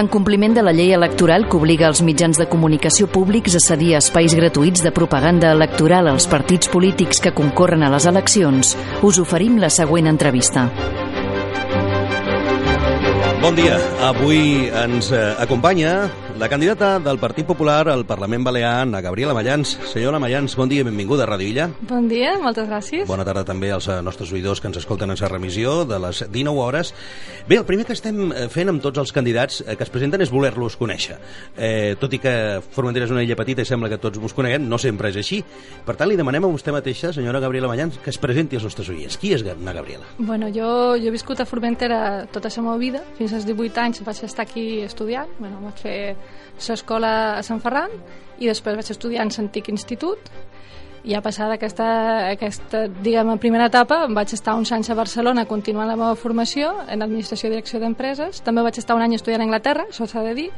En compliment de la llei electoral que obliga els mitjans de comunicació públics a cedir espais gratuïts de propaganda electoral als partits polítics que concorren a les eleccions, us oferim la següent entrevista. Bon dia. Avui ens eh, acompanya la candidata del Partit Popular al Parlament Balear, Ana Gabriela Mayans. Senyora Mayans, bon dia, benvinguda a Radio Illa. Bon dia, moltes gràcies. Bona tarda també als eh, nostres oïdors que ens escolten en sa remissió de les 19 hores. Bé, el primer que estem eh, fent amb tots els candidats que es presenten és voler-los conèixer. Eh, tot i que Formentera és una illa petita i sembla que tots vos coneguem, no sempre és així. Per tant, li demanem a vostè mateixa, senyora Gabriela Mayans, que es presenti als nostres oients. Qui és Ana Gabriela? Bueno, jo, jo he viscut a Formentera tota la meva vida, fins als 18 anys vaig estar aquí estudiant, bueno, vaig fer l'escola a Sant Ferran i després vaig estudiar en l'antic institut. I ja passada aquesta, aquesta diguem, primera etapa vaig estar uns anys a Barcelona continuant la meva formació en administració i direcció d'empreses. També vaig estar un any estudiant a Anglaterra, això s'ha de dir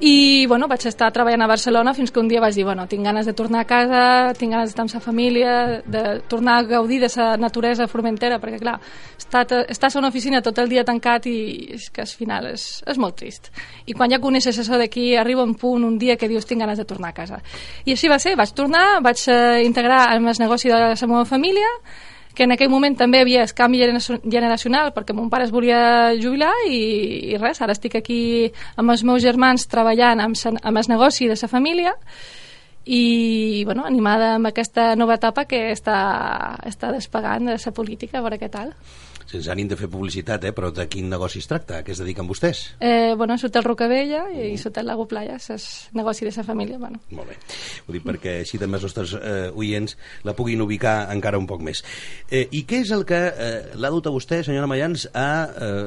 i bueno, vaig estar treballant a Barcelona fins que un dia vaig dir, bueno, tinc ganes de tornar a casa, tinc ganes d'estar amb la família, de tornar a gaudir de la naturesa formentera, perquè clar, estàs a una oficina tot el dia tancat i és que al final és, és molt trist. I quan ja coneixes això d'aquí, arriba un punt, un dia que dius, tinc ganes de tornar a casa. I així va ser, vaig tornar, vaig eh, integrar el negoci de la meva família, que en aquell moment també havia el canvi generacional perquè mon pare es volia jubilar i, i res, ara estic aquí amb els meus germans treballant amb, amb el negoci de la família i bueno, animada amb aquesta nova etapa que està, està despegant de la política, a veure què tal sense ànim de fer publicitat, eh? però de quin negoci es tracta? A què es dediquen vostès? Eh, bueno, sota el Rocabella i mm. sota el Lago Playa, és negoci de sa família. Bueno. Molt bé. Ho dic perquè així també els nostres eh, oients la puguin ubicar encara un poc més. Eh, I què és el que eh, l'ha dut a vostè, senyora Mayans, a eh,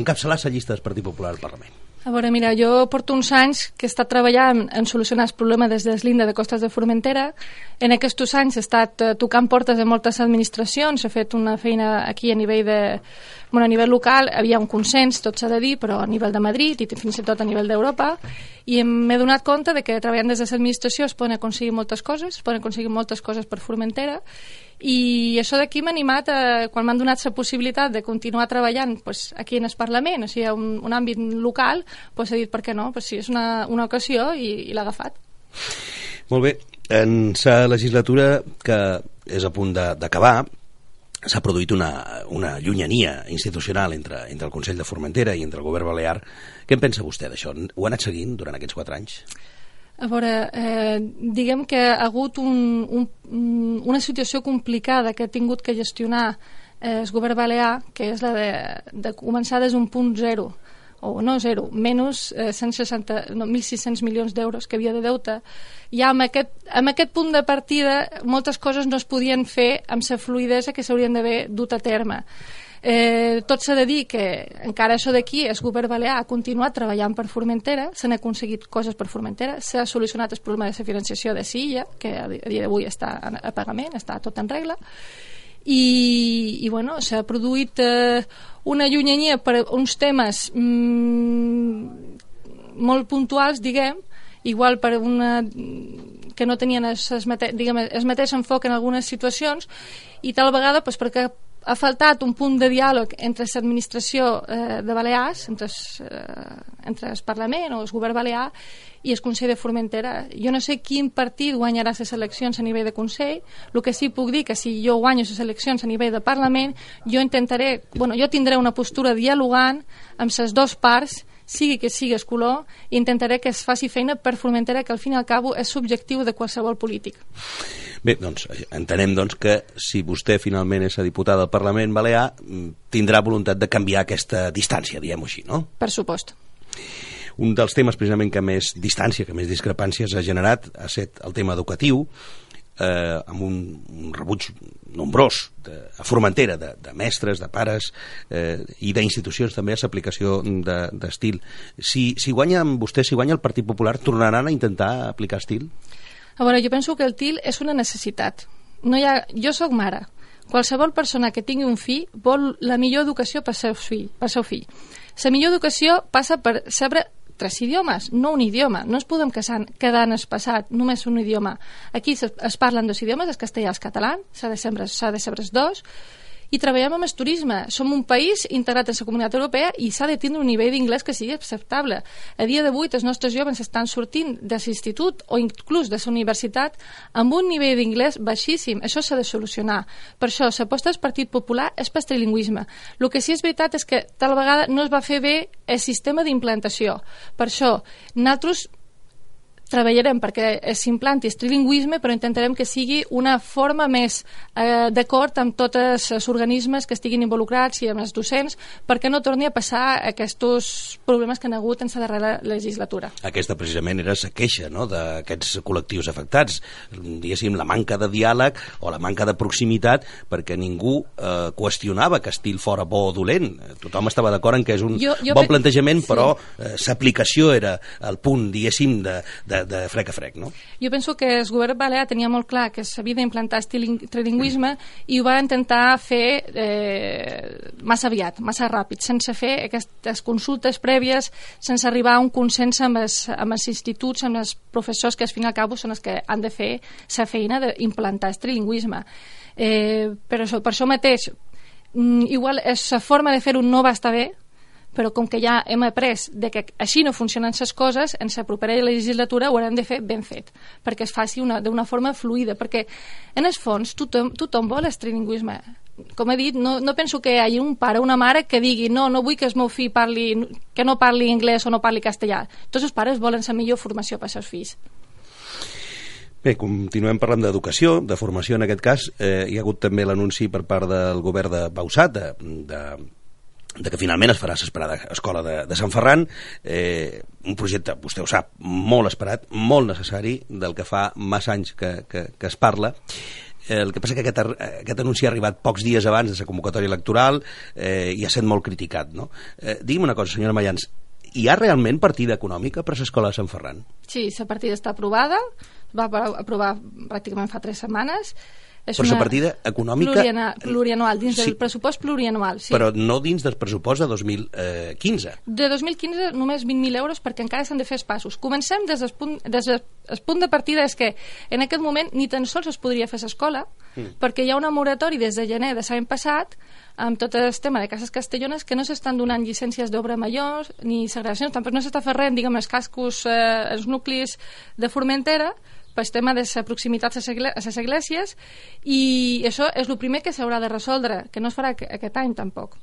encapçalar la llista del Partit Popular al Parlament? A veure, mira, jo porto uns anys que he estat treballant en solucionar el problema des de l'Inda de Costes de Formentera. En aquests anys he estat eh, tocant portes de moltes administracions, he fet una feina aquí a nivell de... Bueno, a nivell local havia un consens, tot s'ha de dir, però a nivell de Madrid i fins i tot a nivell d'Europa, i m'he donat compte de que treballant des de l'administració es poden aconseguir moltes coses, es poden aconseguir moltes coses per Formentera, i això d'aquí m'ha animat, a, quan m'han donat la possibilitat de continuar treballant pues, aquí en el Parlament, o sigui, un, un àmbit local, pues, he dit per què no, pues, sí, és una, una ocasió i, i l'ha agafat. Molt bé, en la legislatura que és a punt d'acabar, s'ha produït una, una llunyania institucional entre, entre el Consell de Formentera i entre el govern balear. Què en pensa vostè d'això? Ho ha anat seguint durant aquests quatre anys? A veure, eh, diguem que ha hagut un, un, una situació complicada que ha tingut que gestionar eh, el govern balear, que és la de, de començar des d'un punt zero, o no zero, menys eh, 160, no, 1.600 milions d'euros que havia de deute, ja amb aquest, amb aquest punt de partida moltes coses no es podien fer amb la fluidesa que s'haurien d'haver dut a terme. Eh, tot s'ha de dir que encara això d'aquí, el govern balear ha continuat treballant per Formentera, s'han aconseguit coses per Formentera, s'ha solucionat el problema de la financiació de Silla, que a dia d'avui està a pagament, està tot en regla, i, i bueno, s'ha produït eh, una llunyania per uns temes mm, molt puntuals, diguem, igual per una que no tenien el, diguem, el mateix enfoc en algunes situacions i tal vegada pues, perquè ha faltat un punt de diàleg entre l'administració eh, de Balears, entre, eh, entre el Parlament o el govern balear i el Consell de Formentera. Jo no sé quin partit guanyarà les eleccions a nivell de Consell, el que sí puc dir que si jo guanyo les eleccions a nivell de Parlament, jo intentaré, bueno, jo tindré una postura dialogant amb les dues parts sigui que sigui color, intentaré que es faci feina per Formentera, que al fin i al cabo és subjectiu de qualsevol polític. Bé, doncs entenem doncs, que si vostè finalment és a diputada del Parlament Balear, mm, tindrà voluntat de canviar aquesta distància, diguem-ho així, no? Per supost. Un dels temes precisament que més distància, que més discrepàncies ha generat ha estat el tema educatiu, eh, amb un, un rebuig nombrós de, a Formentera de, de mestres, de pares eh, i d'institucions també a l'aplicació d'estil. De, si, si guanya vostè, si guanya el Partit Popular, tornaran a intentar aplicar estil? A veure, jo penso que el TIL és una necessitat. No hi ha... Jo sóc mare. Qualsevol persona que tingui un fill vol la millor educació per seu fill. Per seu fill. La millor educació passa per saber tres idiomes, no un idioma. No es podem quedar, quedar en el passat només un idioma. Aquí es, es parlen dos idiomes, el castellà i el català, s'ha de de saber els dos, i treballem amb el turisme. Som un país integrat en la comunitat europea i s'ha de tindre un nivell d'inglès que sigui acceptable. A dia d'avui els nostres joves estan sortint de l'institut o inclús de la universitat amb un nivell d'inglès baixíssim. Això s'ha de solucionar. Per això, l'aposta del Partit Popular és per trilingüisme. El que sí és veritat és que tal vegada no es va fer bé el sistema d'implantació. Per això, nosaltres treballarem perquè s'implanti el trilingüisme, però intentarem que sigui una forma més eh, d'acord amb tots els organismes que estiguin involucrats i amb els docents, perquè no torni a passar aquests problemes que han hagut en la darrera legislatura. Aquesta precisament era la queixa no?, d'aquests col·lectius afectats, diguéssim, la manca de diàleg o la manca de proximitat, perquè ningú eh, qüestionava que estil fora bo o dolent. Tothom estava d'acord en que és un jo, jo bon plantejament, sí. però eh, l'aplicació era el punt, diguéssim, de, de de, de frec a frec, no? Jo penso que el govern balear tenia molt clar que s'havia d'implantar el trilingüisme mm. i ho va intentar fer eh, massa aviat, massa ràpid, sense fer aquestes consultes prèvies, sense arribar a un consens amb els, amb els instituts, amb els professors que al fin i al cap són els que han de fer la feina d'implantar el trilingüisme. Eh, però això, per això mateix, mm, igual la forma de fer-ho no va estar bé, però com que ja hem après de que així no funcionen les coses, en la propera legislatura ho haurem de fer ben fet, perquè es faci d'una forma fluida, perquè en el fons tothom, tothom vol el trilingüisme. Com he dit, no, no penso que hi hagi un pare o una mare que digui no, no vull que el meu fill parli, que no parli anglès o no parli castellà. Tots els pares volen la millor formació per als seus fills. Bé, continuem parlant d'educació, de formació en aquest cas. Eh, hi ha hagut també l'anunci per part del govern de Bausat de, de que finalment es farà l'esperada escola de, de Sant Ferran, eh, un projecte, vostè ho sap, molt esperat, molt necessari, del que fa massa anys que, que, que es parla. Eh, el que passa que aquest, aquest anunci ha arribat pocs dies abans de la convocatòria electoral eh, i ha estat molt criticat. No? Eh, digui'm una cosa, senyora Mayans, hi ha realment partida econòmica per a l'escola de Sant Ferran? Sí, la partida està aprovada, va aprovar pràcticament fa tres setmanes, és però una partida econòmica... Plurianual, plurianual dins sí, del pressupost plurianual, sí. Però no dins del pressupost de 2015. De 2015 només 20.000 euros perquè encara s'han de fer passos. Comencem des del punt, des del el punt de partida és que en aquest moment ni tan sols es podria fer l'escola mm. perquè hi ha una moratori des de gener de l'any passat amb tot el tema de cases castellones que no s'estan donant llicències d'obra majors ni segregacions, tampoc no s'està ferrent diguem, els cascos, eh, els nuclis de Formentera pel tema de la proximitat a les esglésies i això és el primer que s'haurà de resoldre, que no es farà aquest any tampoc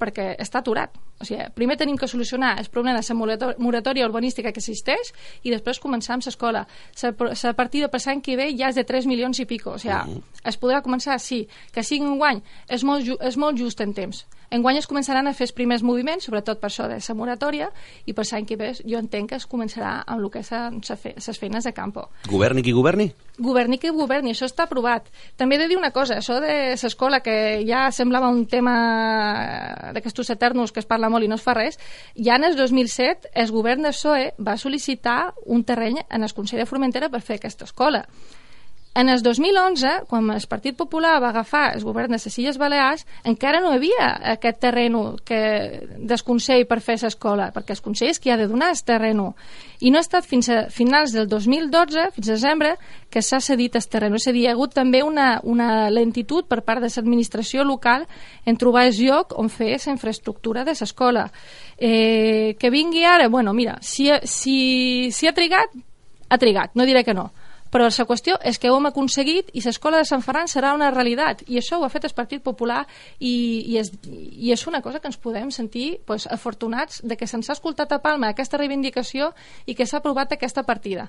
perquè està aturat. O sigui, primer tenim que solucionar el problema de la moratòria urbanística que existeix i després començar amb l'escola. La partida per l'any que ve ja és de 3 milions i pico. O sigui, uh -huh. es podrà començar, sí, que sigui un guany. És molt, és molt just en temps. Enguany es començaran a fer els primers moviments, sobretot per això de la moratòria, i per l'any que ve jo entenc que es començarà amb el que són les feines de campo. Governi qui governi? Governi qui governi, això està aprovat. També he de dir una cosa, això de l'escola, que ja semblava un tema d'aquests eternos que es parla molt i no es fa res, ja en el 2007 el govern de PSOE va sol·licitar un terreny en el Consell de Formentera per fer aquesta escola. En el 2011, quan el Partit Popular va agafar el govern de les Illes Balears, encara no hi havia aquest terreno que, del Consell per fer l'escola, perquè el Consell és qui ha de donar el terreno. I no ha estat fins a finals del 2012, fins a desembre, que s'ha cedit el terreno. És a dir, hi ha hagut també una, una lentitud per part de l'administració local en trobar el lloc on fer la infraestructura de l'escola. Eh, que vingui ara, bueno, mira, si, si, si ha trigat, ha trigat, no diré que no però la qüestió és que ho hem aconseguit i l'escola de Sant Ferran serà una realitat. I això ho ha fet el Partit Popular i, i, és, i és una cosa que ens podem sentir pues, afortunats de que se'ns ha escoltat a Palma aquesta reivindicació i que s'ha aprovat aquesta partida.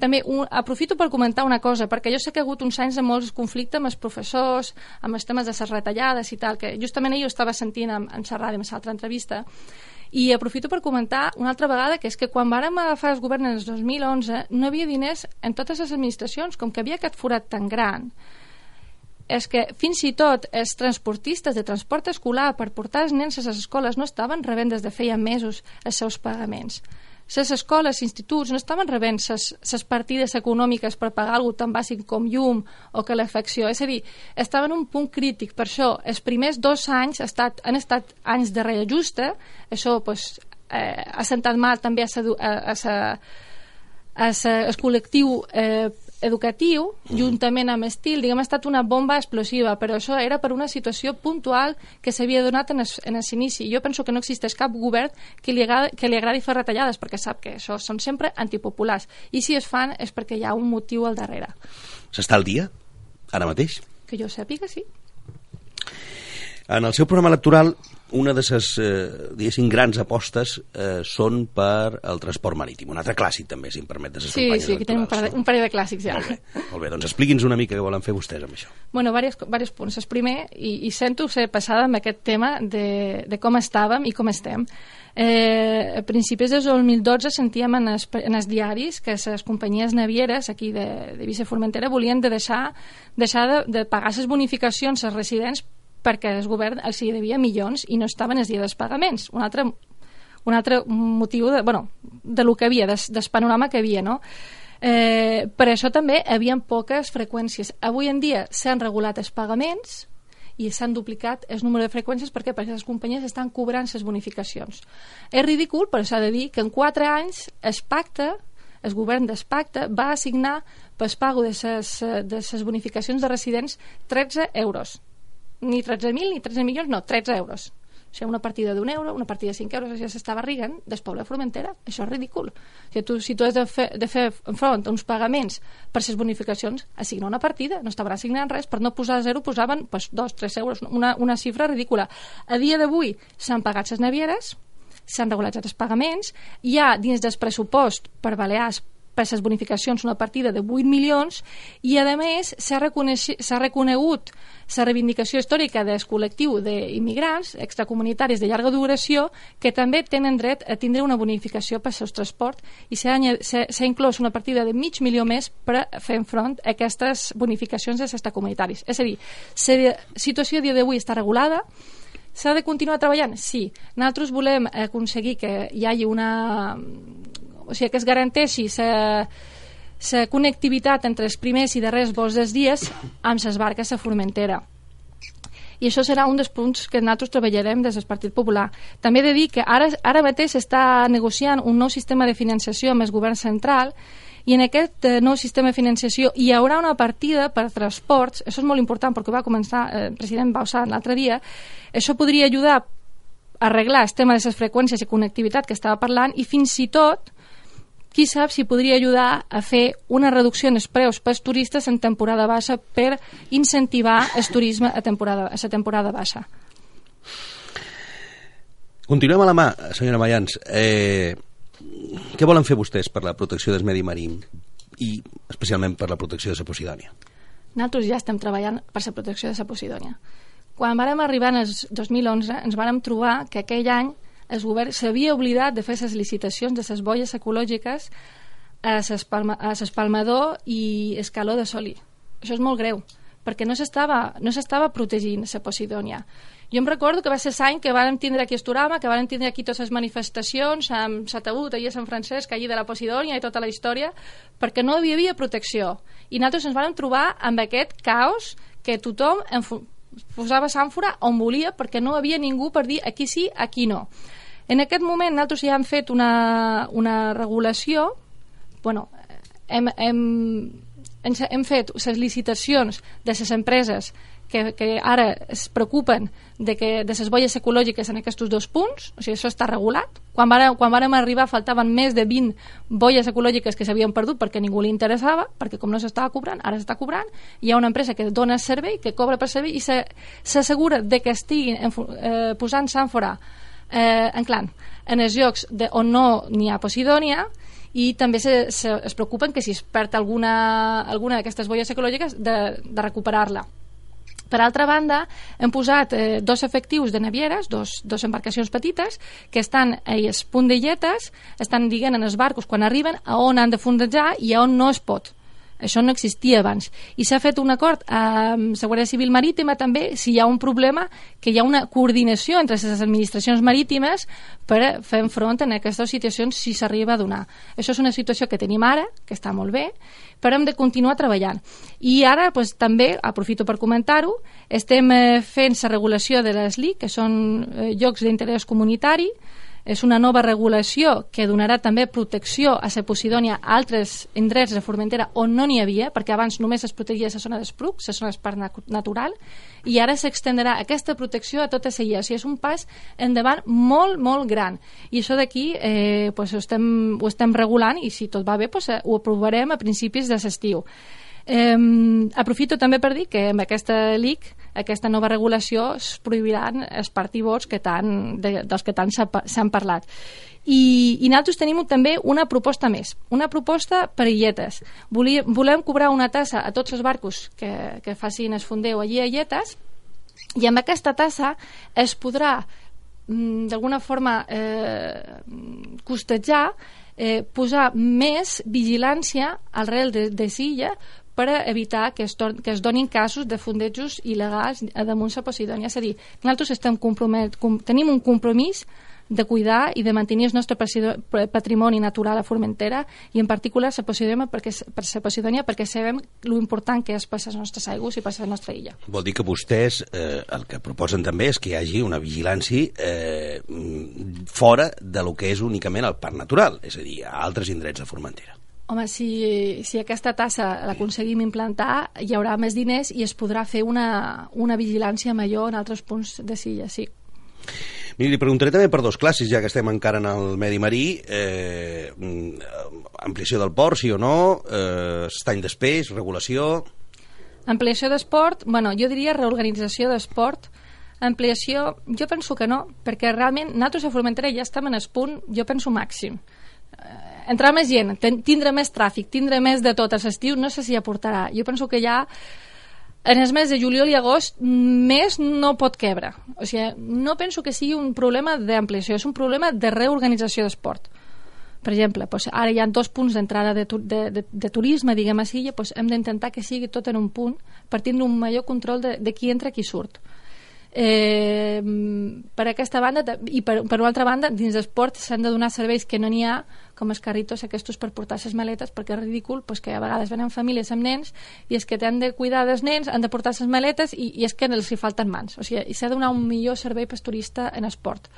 També un, aprofito per comentar una cosa, perquè jo sé que ha hagut uns anys de molts conflictes amb els professors, amb els temes de les retallades i tal, que justament ahir ho estava sentint en, en xerrada en l'altra entrevista, i aprofito per comentar una altra vegada que és que quan vàrem agafar el govern en el 2011 no havia diners en totes les administracions, com que havia aquest forat tan gran. És que fins i tot els transportistes de transport escolar per portar els nens a les escoles no estaven rebent des de feia mesos els seus pagaments les escoles, instituts, no estaven rebent les partides econòmiques per pagar alguna tan bàsic com llum o calefacció. És a dir, estaven en un punt crític. Per això, els primers dos anys estat, han estat anys de reajuste. Això pues, eh, ha sentat mal també a, sa, a, a, a sa, el col·lectiu eh, educatiu, juntament amb estil, diguem, ha estat una bomba explosiva, però això era per una situació puntual que s'havia donat en l'inici. Jo penso que no existeix cap govern que li, agradi, que li agradi fer retallades, perquè sap que això són sempre antipopulars. I si es fan és perquè hi ha un motiu al darrere. S'està al dia, ara mateix? Que jo sàpiga, sí. En el seu programa electoral una de les, eh, diguéssim, grans apostes eh, són per el transport marítim. Un altre clàssic, també, si em permet, de les sí, campanyes Sí, aquí tenim un parell, un parell de clàssics, ja. Molt bé, molt bé. doncs expliqui'ns una mica què volen fer vostès amb això. Bueno, diversos, diversos punts. El primer, i, i sento ser passada amb aquest tema de, de com estàvem i com estem. Eh, a principis del 2012 sentíem en els, en els diaris que les companyies navieres aquí de, de Vice Formentera volien de deixar, deixar de, de pagar les bonificacions als residents perquè el govern els hi devia milions i no estaven els dies dels pagaments. Un altre, un altre motiu de, bueno, de lo que havia, des, del panorama que havia, no? Eh, per això també havia poques freqüències. Avui en dia s'han regulat els pagaments i s'han duplicat el número de freqüències perquè perquè les companyies estan cobrant les bonificacions. És ridícul, però s'ha de dir que en 4 anys es pacta el govern d'Espacte va assignar per pago de les de ses bonificacions de residents 13 euros ni 13.000 ni 13 milions, no, 13 euros. O sigui, una partida d'un euro, una partida de 5 euros, ja s'estava poble de Formentera. Això és ridícul. O sigui, tu, si tu has de fer, de fer enfront uns pagaments per les bonificacions, assigna una partida, no estaven assignant res, per no posar zero posaven pues, 2, 3 euros, una, una xifra ridícula. A dia d'avui s'han pagat les navieres, s'han regulat els pagaments, hi ha dins del pressupost per Balears per les bonificacions una partida de 8 milions i a més s'ha reconegut la reivindicació històrica del col·lectiu d'immigrants extracomunitaris de llarga duració que també tenen dret a tindre una bonificació per al seu transport i s'ha inclòs una partida de mig milió més per fer front a aquestes bonificacions dels extracomunitaris. És a dir, la situació a dia d'avui està regulada, S'ha de continuar treballant? Sí. Nosaltres volem aconseguir que hi hagi una o sigui, que es garanteixi la connectivitat entre els primers i darrers vols dels dies amb les barques a Formentera. I això serà un dels punts que nosaltres treballarem des del Partit Popular. També he de dir que ara, ara mateix s'està negociant un nou sistema de financiació amb el govern central i en aquest eh, nou sistema de financiació hi haurà una partida per transports, això és molt important perquè va començar eh, el president Bausà l'altre dia, això podria ajudar a arreglar el tema de les freqüències i connectivitat que estava parlant i fins i tot qui sap si podria ajudar a fer una reducció en els preus pels turistes en temporada baixa per incentivar el turisme a, temporada, a la temporada baixa. Continuem a la mà, senyora Mayans. Eh, què volen fer vostès per la protecció del medi marí i especialment per la protecció de la Posidònia? Nosaltres ja estem treballant per la protecció de la Posidònia. Quan vàrem arribar en el 2011 ens vàrem trobar que aquell any el govern s'havia oblidat de fer les licitacions de les boies ecològiques a l'espalmador i escaló de Soli. Això és molt greu, perquè no s'estava no protegint la Posidònia. Jo em recordo que va ser l'any que vam tindre aquí a Esturama, que vam tindre aquí totes les manifestacions amb Sataut, allà a Sant Francesc, allí de la Posidònia i tota la història, perquè no hi havia protecció. I nosaltres ens vam trobar amb aquest caos que tothom posava s'àmfora on volia perquè no havia ningú per dir aquí sí, aquí no. En aquest moment nosaltres ja hem fet una, una regulació, bueno, hem, hem, hem fet les licitacions de les empreses que, que ara es preocupen de, que, de les boies ecològiques en aquests dos punts, o sigui, això està regulat. Quan, vàrem, quan vàrem arribar faltaven més de 20 boies ecològiques que s'havien perdut perquè ningú li interessava, perquè com no s'estava cobrant, ara s'està cobrant, hi ha una empresa que dona servei, que cobra per servei i s'assegura de que estiguin eh, posant s'àmfora eh, en clan, en els llocs de, on no n'hi ha Posidònia i també se, se, es preocupen que si es perd alguna, alguna d'aquestes boies ecològiques de, de recuperar-la. Per altra banda, hem posat eh, dos efectius de navieres, dos, dos embarcacions petites, que estan a les pundelletes, estan dient en els barcos quan arriben a on han de fondejar i a on no es pot. Això no existia abans. I s'ha fet un acord amb Guàrdia Civil Marítima també, si hi ha un problema, que hi ha una coordinació entre les administracions marítimes per fer front a aquestes situacions si s'arriba a donar. Això és una situació que tenim ara, que està molt bé, però hem de continuar treballant. I ara pues, també, aprofito per comentar-ho, estem eh, fent la regulació de les LIC, que són eh, llocs d'interès comunitari, és una nova regulació que donarà també protecció a la Posidònia a altres indrets de Formentera on no n'hi havia, perquè abans només es protegia la zona d'Espruc, la zona d'Espart natural, i ara s'extendrà aquesta protecció a tota la illa. O sigui, és un pas endavant molt, molt gran. I això d'aquí eh, pues, ho, estem, ho estem regulant i si tot va bé pues, ho aprovarem a principis de l'estiu. Eh, aprofito també per dir que amb aquesta LIC, aquesta nova regulació, es prohibiran els partibors que tant, de, dels que tant s'han parlat. I, I nosaltres tenim també una proposta més, una proposta per illetes. Volia, volem cobrar una tassa a tots els barcos que, que facin es fondeu allí a illetes i amb aquesta tassa es podrà mm, d'alguna forma eh, costejar eh, posar més vigilància al rel de, de Silla per evitar que es, que es donin casos de fundejos il·legals a damunt la Posidònia. És a dir, nosaltres estem compromet, com, tenim un compromís de cuidar i de mantenir el nostre patrimoni natural a Formentera i en particular la Posidònia perquè, per la Posidònia perquè sabem lo important que és per les nostres aigües i per la nostra illa. Vol dir que vostès eh, el que proposen també és que hi hagi una vigilància eh, fora de lo que és únicament el parc natural, és a dir, a altres indrets de Formentera. Home, si, si aquesta tassa l'aconseguim implantar, hi haurà més diners i es podrà fer una, una vigilància major en altres punts de Silla, sí. Miri, li preguntaré també per dos classes, ja que estem encara en el medi marí. Eh, ampliació del port, sí o no? Eh, estany d'espès, regulació... Ampliació d'esport, bueno, jo diria reorganització d'esport. Ampliació, jo penso que no, perquè realment nosaltres a Formentera ja estem en el punt, jo penso màxim entrar més gent, tindre més tràfic, tindre més de tot a l'estiu, no sé si aportarà. Jo penso que ja en els mesos de juliol i agost més no pot quebre. O sigui, no penso que sigui un problema d'ampliació, és un problema de reorganització d'esport. Per exemple, doncs ara hi ha dos punts d'entrada de, de, de, de turisme, diguem així, doncs hem d'intentar que sigui tot en un punt per tindre un major control de, de qui entra i qui surt. Eh, per aquesta banda i per, per una altra banda dins d'esport s'han de donar serveis que no n'hi ha com els carritos aquests per portar les maletes perquè és ridícul pues, que a vegades venen famílies amb nens i és que t'han de cuidar dels nens han de portar les maletes i, i és que els hi falten mans o sigui, s'ha de donar un millor servei per turista en esport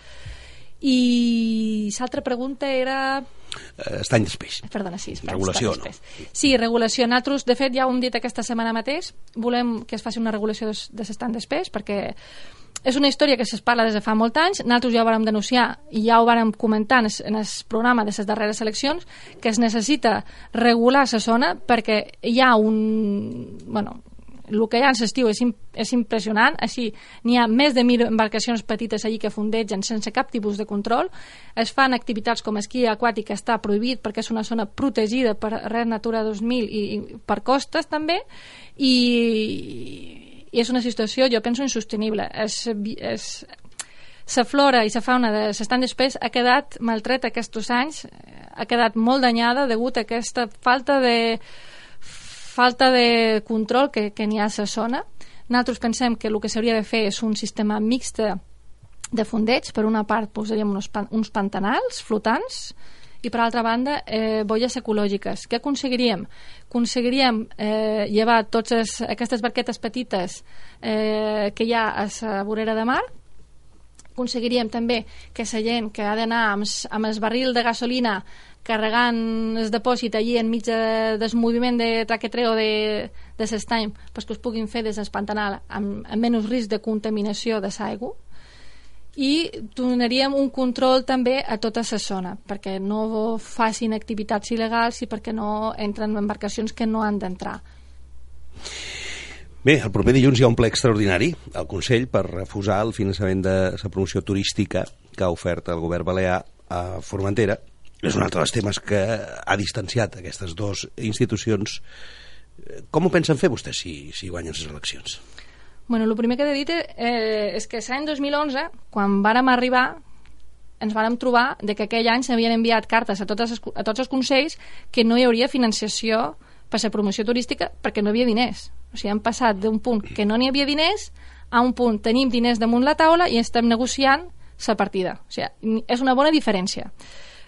i l'altra pregunta era eh, estany d'espeix. Perdona, sí. Regulació, no? Sí, regulació. Nosaltres, de fet, ja ho hem dit aquesta setmana mateix, volem que es faci una regulació de, de l'estany d'espeix perquè és una història que es parla des de fa molt anys, nosaltres ja ho vàrem denunciar i ja ho vàrem comentar en el programa de les darreres eleccions, que es necessita regular la zona perquè hi ha un... Bueno, el que hi ha en l'estiu és, és impressionant, així n'hi ha més de mil embarcacions petites allí que fondegen sense cap tipus de control, es fan activitats com esquí aquàtic que està prohibit perquè és una zona protegida per Red Natura 2000 i, i per costes també, i, i és una situació, jo penso, insostenible. És, és, la flora i la fauna de l'estant d'espès ha quedat maltreta aquests anys, ha quedat molt danyada degut a aquesta falta de falta de control que, que n'hi ha a la zona. Nosaltres pensem que el que s'hauria de fer és un sistema mixt de fondeig. Per una part posaríem uns, pan, uns pantanals flotants i per altra banda eh, bolles ecològiques. Què aconseguiríem? Aconseguiríem eh, llevar totes aquestes barquetes petites eh, que hi ha a la vorera de mar, aconseguiríem també que la gent que ha d'anar amb, amb el barril de gasolina carregant el depòsit allí enmig de, del moviment de traquetreo de, de l'estany pues que es puguin fer des del pantanal amb, amb menys risc de contaminació de l'aigua i donaríem un control també a tota la zona perquè no facin activitats il·legals i perquè no entren embarcacions que no han d'entrar Bé, el proper dilluns hi ha un ple extraordinari al Consell per refusar el finançament de la promoció turística que ha ofert el govern balear a Formentera és un altre dels temes que ha distanciat aquestes dues institucions. Com ho pensen fer vostès si, si guanyen les eleccions? Bueno, el primer que he de dir eh, és que l'any 2011, quan vàrem arribar, ens vàrem trobar de que aquell any s'havien enviat cartes a, totes, a tots els consells que no hi hauria financiació per la promoció turística perquè no hi havia diners. O sigui, hem passat d'un punt que no n'hi havia diners a un punt tenim diners damunt la taula i estem negociant la partida. O sigui, és una bona diferència.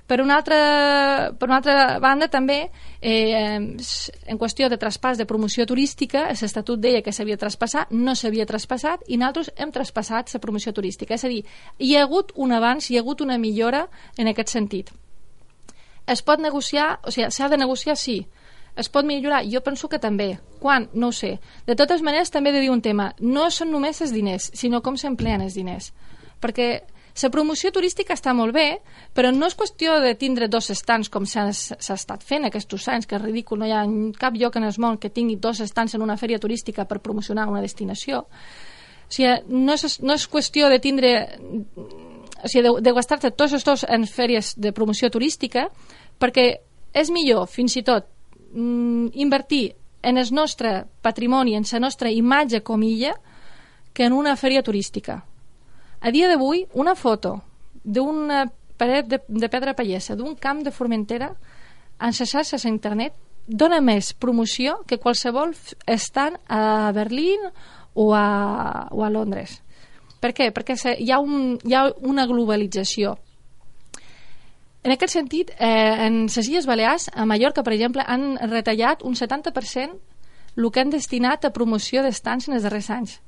Per una altra, per una altra banda, també, eh, en qüestió de traspàs de promoció turística, l'Estatut deia que s'havia traspassat, no s'havia traspassat, i nosaltres hem traspassat la promoció turística. És a dir, hi ha hagut un avanç, hi ha hagut una millora en aquest sentit. Es pot negociar, o sigui, s'ha de negociar, sí, es pot millorar? Jo penso que també. Quan? No ho sé. De totes maneres, també he de dir un tema. No són només els diners, sinó com s'empleen els diners. Perquè la promoció turística està molt bé, però no és qüestió de tindre dos estants com s'ha estat fent aquests anys, que és ridícul, no hi ha cap lloc en el món que tingui dos estants en una fèria turística per promocionar una destinació. O sigui, no és, no és qüestió de tindre o sigui, de, de gastar-te tots els dos en fèries de promoció turística, perquè és millor, fins i tot, mm, invertir en el nostre patrimoni, en la nostra imatge com illa, que en una fèria turística. A dia d'avui, una foto d'una paret de, de pedra pallessa, d'un camp de Formentera, en les xarxes a internet, dona més promoció que qualsevol estant a Berlín o a, o a Londres. Per què? Perquè hi ha, un, hi ha una globalització. En aquest sentit, eh, en les Illes Balears, a Mallorca, per exemple, han retallat un 70% el que han destinat a promoció d'estants en els darrers anys.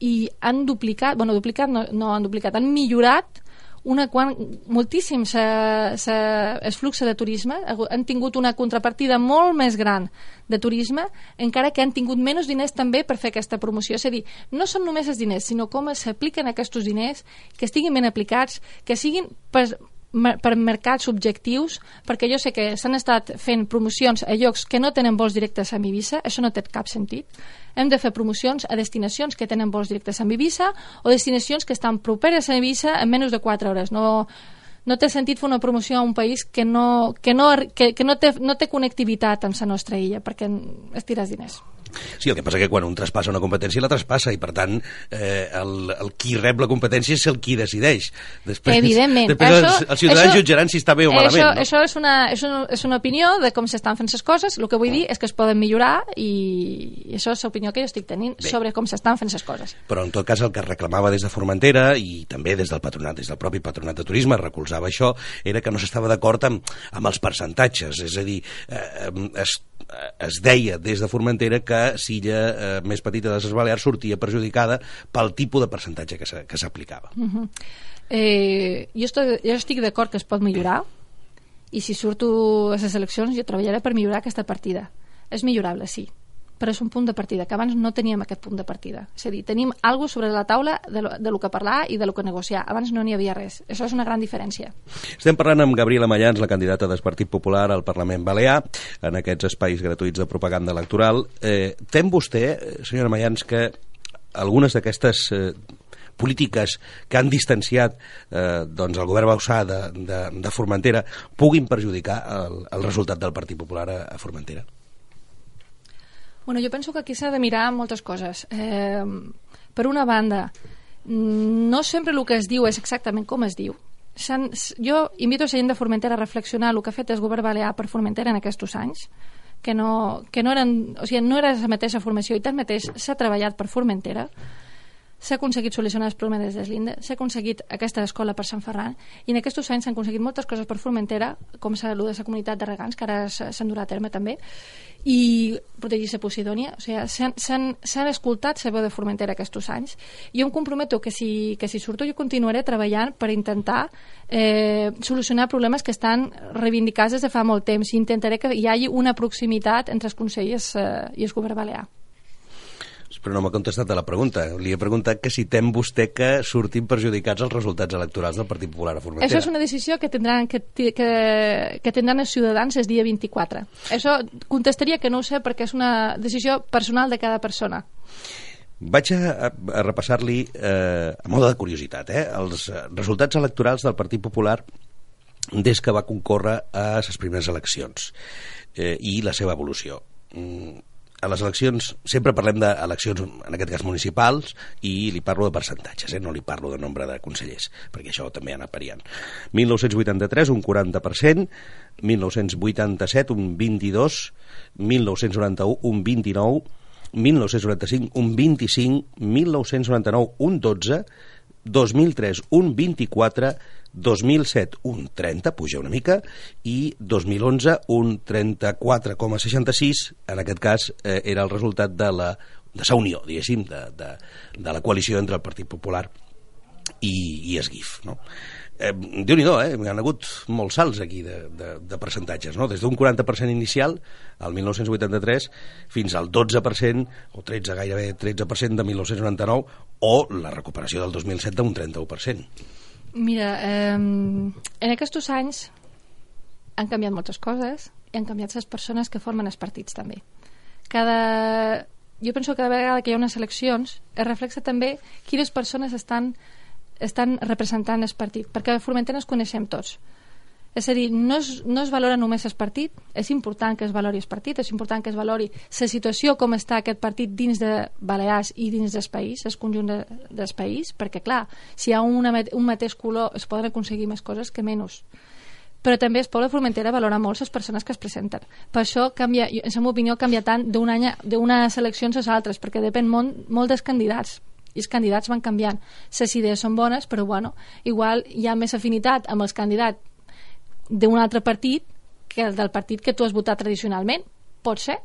I han duplicat, bueno, duplicat no, no han duplicat, han millorat una quan, moltíssim sa, sa, el flux de turisme, han tingut una contrapartida molt més gran de turisme, encara que han tingut menys diners també per fer aquesta promoció. És a dir, no són només els diners, sinó com s'apliquen aquests diners, que estiguin ben aplicats, que siguin per, per mercats objectius, perquè jo sé que s'han estat fent promocions a llocs que no tenen vols directes amb Ibiza, això no té cap sentit. Hem de fer promocions a destinacions que tenen vols directes amb Ibiza o destinacions que estan properes a Ibiza en menys de 4 hores. No, no té sentit fer una promoció a un país que no, que no, que, que no, té, no té connectivitat amb la nostra illa, perquè estires diners. Sí, el que passa que quan un traspassa una competència la traspassa i per tant eh, el, el qui rep la competència és el qui decideix. Després, Evidentment. Després això, els, els ciutadans això, jutjaran si està bé o malament. Això, no? això és, una, és, una, és una opinió de com s'estan fent les coses. El que vull dir és que es poden millorar i, i això és l'opinió que jo estic tenint bé. sobre com s'estan fent les coses. Però en tot cas el que reclamava des de Formentera i també des del patronat, des del propi patronat de turisme, recolzava això, era que no s'estava d'acord amb, amb els percentatges. És a dir, eh, es, es deia des de Formentera que l'illa eh, més petita de les Balears sortia perjudicada pel tipus de percentatge que s'aplicava. Uh -huh. eh, jo, estic, jo estic d'acord que es pot millorar i si surto a les eleccions jo treballaré per millorar aquesta partida. És millorable, sí, però és un punt de partida, que abans no teníem aquest punt de partida. És a dir, tenim alguna sobre la taula de lo, de lo que parlar i de lo que negociar. Abans no n'hi havia res. Això és una gran diferència. Estem parlant amb Gabriela Mayans, la candidata del Partit Popular al Parlament Balear, en aquests espais gratuïts de propaganda electoral. Eh, tem vostè, senyora Mayans, que algunes d'aquestes eh, polítiques que han distanciat eh, doncs el govern Bausà de, de, de Formentera puguin perjudicar el, el resultat del Partit Popular a, a Formentera? Bueno, jo penso que aquí s'ha de mirar moltes coses. Eh, per una banda, no sempre el que es diu és exactament com es diu. Jo invito a la gent de Formentera a reflexionar el que ha fet el govern balear per Formentera en aquests anys, que no, que no, eren, o sigui, no era la mateixa formació i tanmateix s'ha treballat per Formentera s'ha aconseguit solucionar els problemes des l'INDE, s'ha aconseguit aquesta escola per Sant Ferran, i en aquests anys s'han aconseguit moltes coses per Formentera, com s'ha de la comunitat de regants, que ara s'han durat a terme també, i protegir la Posidònia. O sigui, s'han escoltat la veu de Formentera aquests anys. Jo em comprometo que si, que si surto jo continuaré treballant per intentar eh, solucionar problemes que estan reivindicats des de fa molt temps i intentaré que hi hagi una proximitat entre els consellers eh, i el govern balear però no m'ha contestat a la pregunta. Li he preguntat que si tem vostè que surtin perjudicats els resultats electorals del Partit Popular a Formentera. Això és una decisió que tindran, que, que, que tindran els ciutadans el dia 24. Això contestaria que no ho sé perquè és una decisió personal de cada persona. Vaig a, a repassar-li eh, a moda de curiositat eh, els resultats electorals del Partit Popular des que va concórrer a les primeres eleccions eh, i la seva evolució. Mm, a les eleccions, sempre parlem d'eleccions, en aquest cas municipals, i li parlo de percentatges, eh? no li parlo de nombre de consellers, perquè això també ha anat variant. 1983, un 40%, 1987, un 22%, 1991, un 29%, 1995, un 25, 1999, un 12, 2003 un 24, 2007 un 30, puja una mica, i 2011 un 34,66, en aquest cas eh, era el resultat de la de sa unió, diguéssim, de, de, de la coalició entre el Partit Popular i, i Esguif. No? eh, déu nhi eh? hi ha hagut molts salts aquí de, de, de percentatges, no? des d'un 40% inicial, al 1983, fins al 12%, o 13, gairebé 13% de 1999, o la recuperació del 2007 d'un 31%. Mira, eh, en aquests anys han canviat moltes coses i han canviat les persones que formen els partits també. Cada... Jo penso que cada vegada que hi ha unes eleccions es reflexa també quines persones estan estan representant el partit, perquè a Formentera ens coneixem tots. És a dir, no es, no es valora només el partit, és important que es valori el partit, és important que es valori la situació com està aquest partit dins de Balears i dins del país, el conjunt de, del país, perquè, clar, si hi ha una, un mateix color es poden aconseguir més coses que menys però també el poble de Formentera valora molt les persones que es presenten. Per això, canvia, en la meva opinió, canvia tant d'unes eleccions a altres, perquè depèn molt, molt dels candidats i els candidats van canviant. Les idees són bones, però bueno, igual hi ha més afinitat amb els candidats d'un altre partit que el del partit que tu has votat tradicionalment. Pot ser.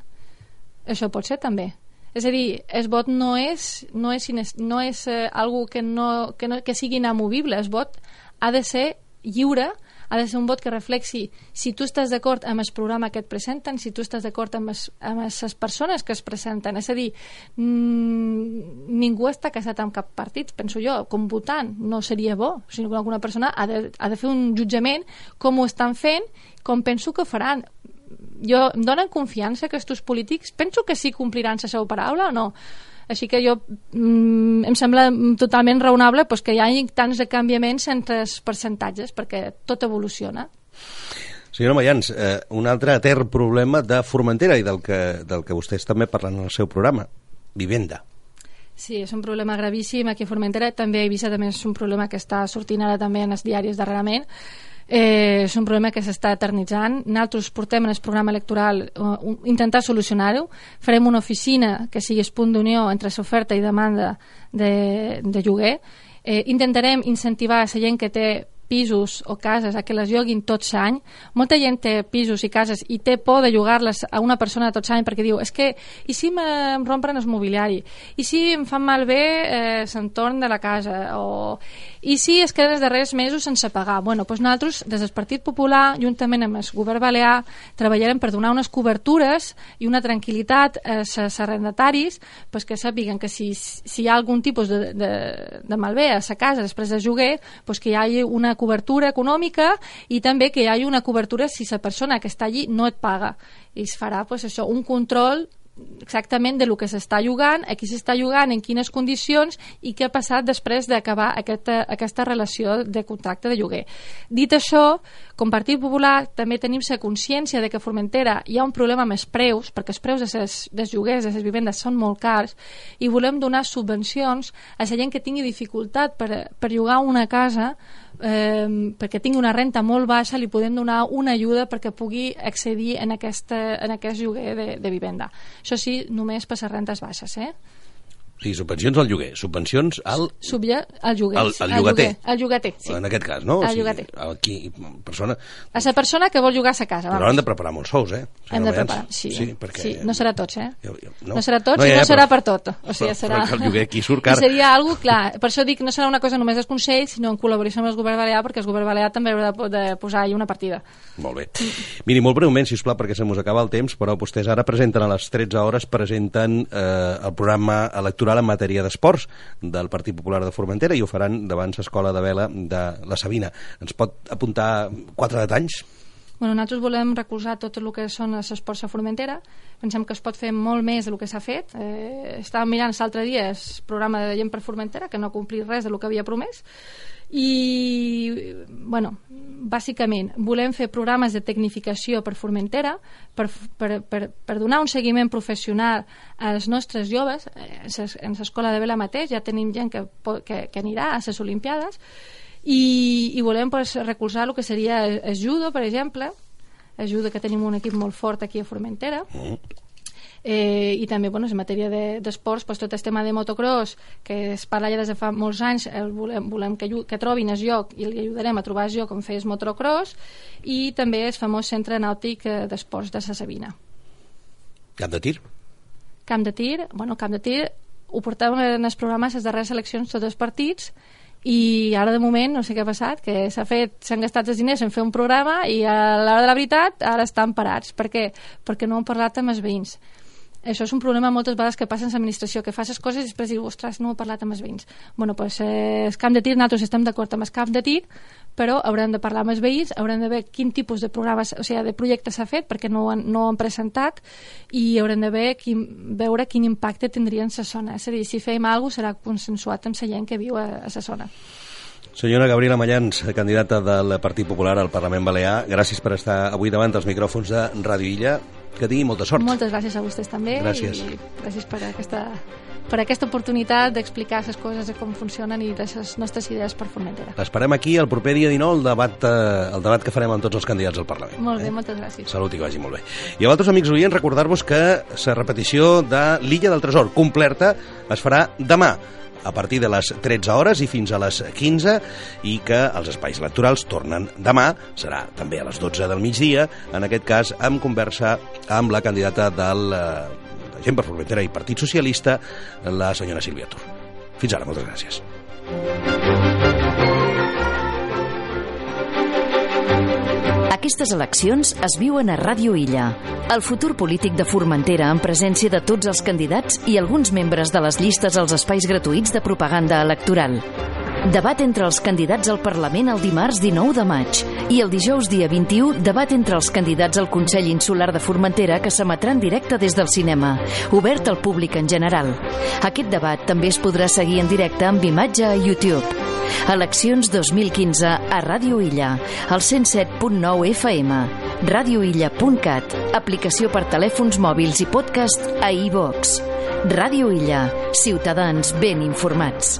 Això pot ser també. És a dir, el vot no és, no és, no és eh, algo que, no, que, no, que sigui inamovible. El vot ha de ser lliure ha de ser un vot que reflexi si tu estàs d'acord amb el programa que et presenten, si tu estàs d'acord amb, amb les persones que es presenten. És a dir, mmm, ningú està casat amb cap partit, penso jo, com votant. No seria bo, sinó que alguna persona ha de, ha de fer un jutjament com ho estan fent, com penso que faran jo, em donen confiança que aquests polítics penso que sí compliran la seva paraula o no així que jo mm, em sembla totalment raonable pues, que hi hagi tants de canviaments entre els percentatges, perquè tot evoluciona. Senyora Mayans, eh, un altre etern problema de Formentera i del que, del que vostès també parlen en el seu programa, vivenda. Sí, és un problema gravíssim aquí a Formentera. També a Eivissa també és un problema que està sortint ara també en els diaris darrerament eh, és un problema que s'està eternitzant. Nosaltres portem en el programa electoral uh, intentar solucionar-ho. Farem una oficina que sigui el punt d'unió entre l'oferta i demanda de, de lloguer. Eh, intentarem incentivar la gent que té pisos o cases a que les lloguin tot l'any. Molta gent té pisos i cases i té por de llogar-les a una persona tot l'any perquè diu, és que, i si em rompren el mobiliari? I si em fan malbé eh, l'entorn de la casa? O, I si es queden els darrers mesos sense pagar? Bueno, doncs nosaltres, des del Partit Popular, juntament amb el govern balear, treballarem per donar unes cobertures i una tranquil·litat als arrendataris pues que sàpiguen que si, si hi ha algun tipus de, de, de malbé a la casa després de lloguer, pues que hi hagi una cobertura econòmica i també que hi hagi una cobertura si la persona que està allí no et paga. I es farà pues, això, un control exactament de lo que s'està llogant, a qui s'està llogant, en quines condicions i què ha passat després d'acabar aquesta, aquesta relació de contracte de lloguer. Dit això, com Partit Popular també tenim la consciència de que a Formentera hi ha un problema amb els preus, perquè els preus de dels lloguers, de les vivendes són molt cars, i volem donar subvencions a la gent que tingui dificultat per, per llogar una casa eh, perquè tingui una renta molt baixa li podem donar una ajuda perquè pugui accedir en, aquesta, en aquest lloguer de, de vivenda. Això sí, només per les rentes baixes, eh? Sí, subvencions al lloguer, subvencions al... Subja al lloguer. Al, al llogater. Al llogater, sí. En aquest cas, no? Al o sigui, llogater. Aquí, persona... A la persona que vol llogar a sa casa, vamos. Però han de preparar molts sous, eh? Hem de preparar, sí. Sí, perquè... sí, no serà tots, eh? Jo, jo, no. no serà tots no, ja, i no ja, serà però, per tot. O sigui, però, serà... Però el lloguer aquí surt car. I seria algo, clar, per això dic, no serà una cosa només dels consells, sinó en col·laboració amb el govern balear, perquè el govern balear també haurà de, de posar ahí una partida. Molt bé. Miri, molt breument, si us plau, perquè se mos acaba el temps, però vostès ara presenten a les 13 hores, presenten eh, el programa electoral en matèria d'esport esports del Partit Popular de Formentera i ho faran davant l'Escola de Vela de la Sabina. Ens pot apuntar quatre detalls? Bueno, nosaltres volem recolzar tot el que són els esports a Formentera. Pensem que es pot fer molt més del que s'ha fet. Eh, estàvem mirant l'altre dia el programa de Gent per Formentera, que no ha complit res del que havia promès i bueno, bàsicament volem fer programes de tecnificació per Formentera per, per, per, per donar un seguiment professional als nostres joves eh, en l'escola de Vela mateix ja tenim gent que, que, que anirà a les Olimpiades i, i volem pues, recolzar el que seria el judo, per exemple el judo que tenim un equip molt fort aquí a Formentera. Mm eh, i també bueno, en matèria d'esports de, pues, tot el tema de motocross que es parla ja des de fa molts anys el volem, volem que, que trobin el lloc i li ajudarem a trobar el lloc on fer el motocross i també el famós centre nàutic eh, d'esports de Sa Sabina Camp de tir? Camp de tir, bueno, camp de tir ho portàvem en els programes les darreres eleccions tots els partits i ara de moment no sé què ha passat, que s'ha fet s'han gastat els diners en fer un programa i a l'hora de la veritat ara estan parats. Per què? Perquè no han parlat amb els veïns això és un problema moltes vegades que passa en l'administració, que fas les coses i després dius, ostres, no he parlat amb els veïns. bueno, pues, eh, el camp de tir, nosaltres estem d'acord amb el camp de tir, però haurem de parlar amb els veïns, haurem de veure quin tipus de programes, o sigui, de projectes s'ha fet, perquè no han, no han presentat, i haurem de veure quin, veure quin impacte tindria en la zona. És a dir, si fem alguna cosa serà consensuat amb la gent que viu a, a la zona. Senyora Gabriela Mallans, candidata del Partit Popular al Parlament Balear, gràcies per estar avui davant dels micròfons de Ràdio Illa que tingui molta sort. Moltes gràcies a vostès també gràcies. i gràcies per aquesta, per aquesta oportunitat d'explicar les coses de com funcionen i de les nostres idees per Formentera. L'esperem aquí el proper dia 19, el debat, eh, el debat que farem amb tots els candidats al Parlament. Molt bé, eh? moltes gràcies. Salut i que vagi molt bé. I a vosaltres, amics oients, recordar-vos que la repetició de l'Illa del Tresor completa es farà demà a partir de les 13 hores i fins a les 15 i que els espais electorals tornen demà, serà també a les 12 del migdia, en aquest cas amb conversa amb la candidata del eh, de Gent per Formentera i Partit Socialista, la senyora Sílvia Tur. Fins ara, moltes gràcies. Aquestes eleccions es viuen a Ràdio Illa. El futur polític de Formentera en presència de tots els candidats i alguns membres de les llistes als espais gratuïts de propaganda electoral. Debat entre els candidats al Parlament el dimarts 19 de maig i el dijous dia 21 debat entre els candidats al Consell Insular de Formentera que s'emetrà en directe des del cinema, obert al públic en general. Aquest debat també es podrà seguir en directe amb imatge a YouTube. Eleccions 2015 a Ràdio Illa, al 107.9 FM, radioilla.cat, aplicació per telèfons mòbils i podcast a iVox. Ràdio Illa, ciutadans ben informats.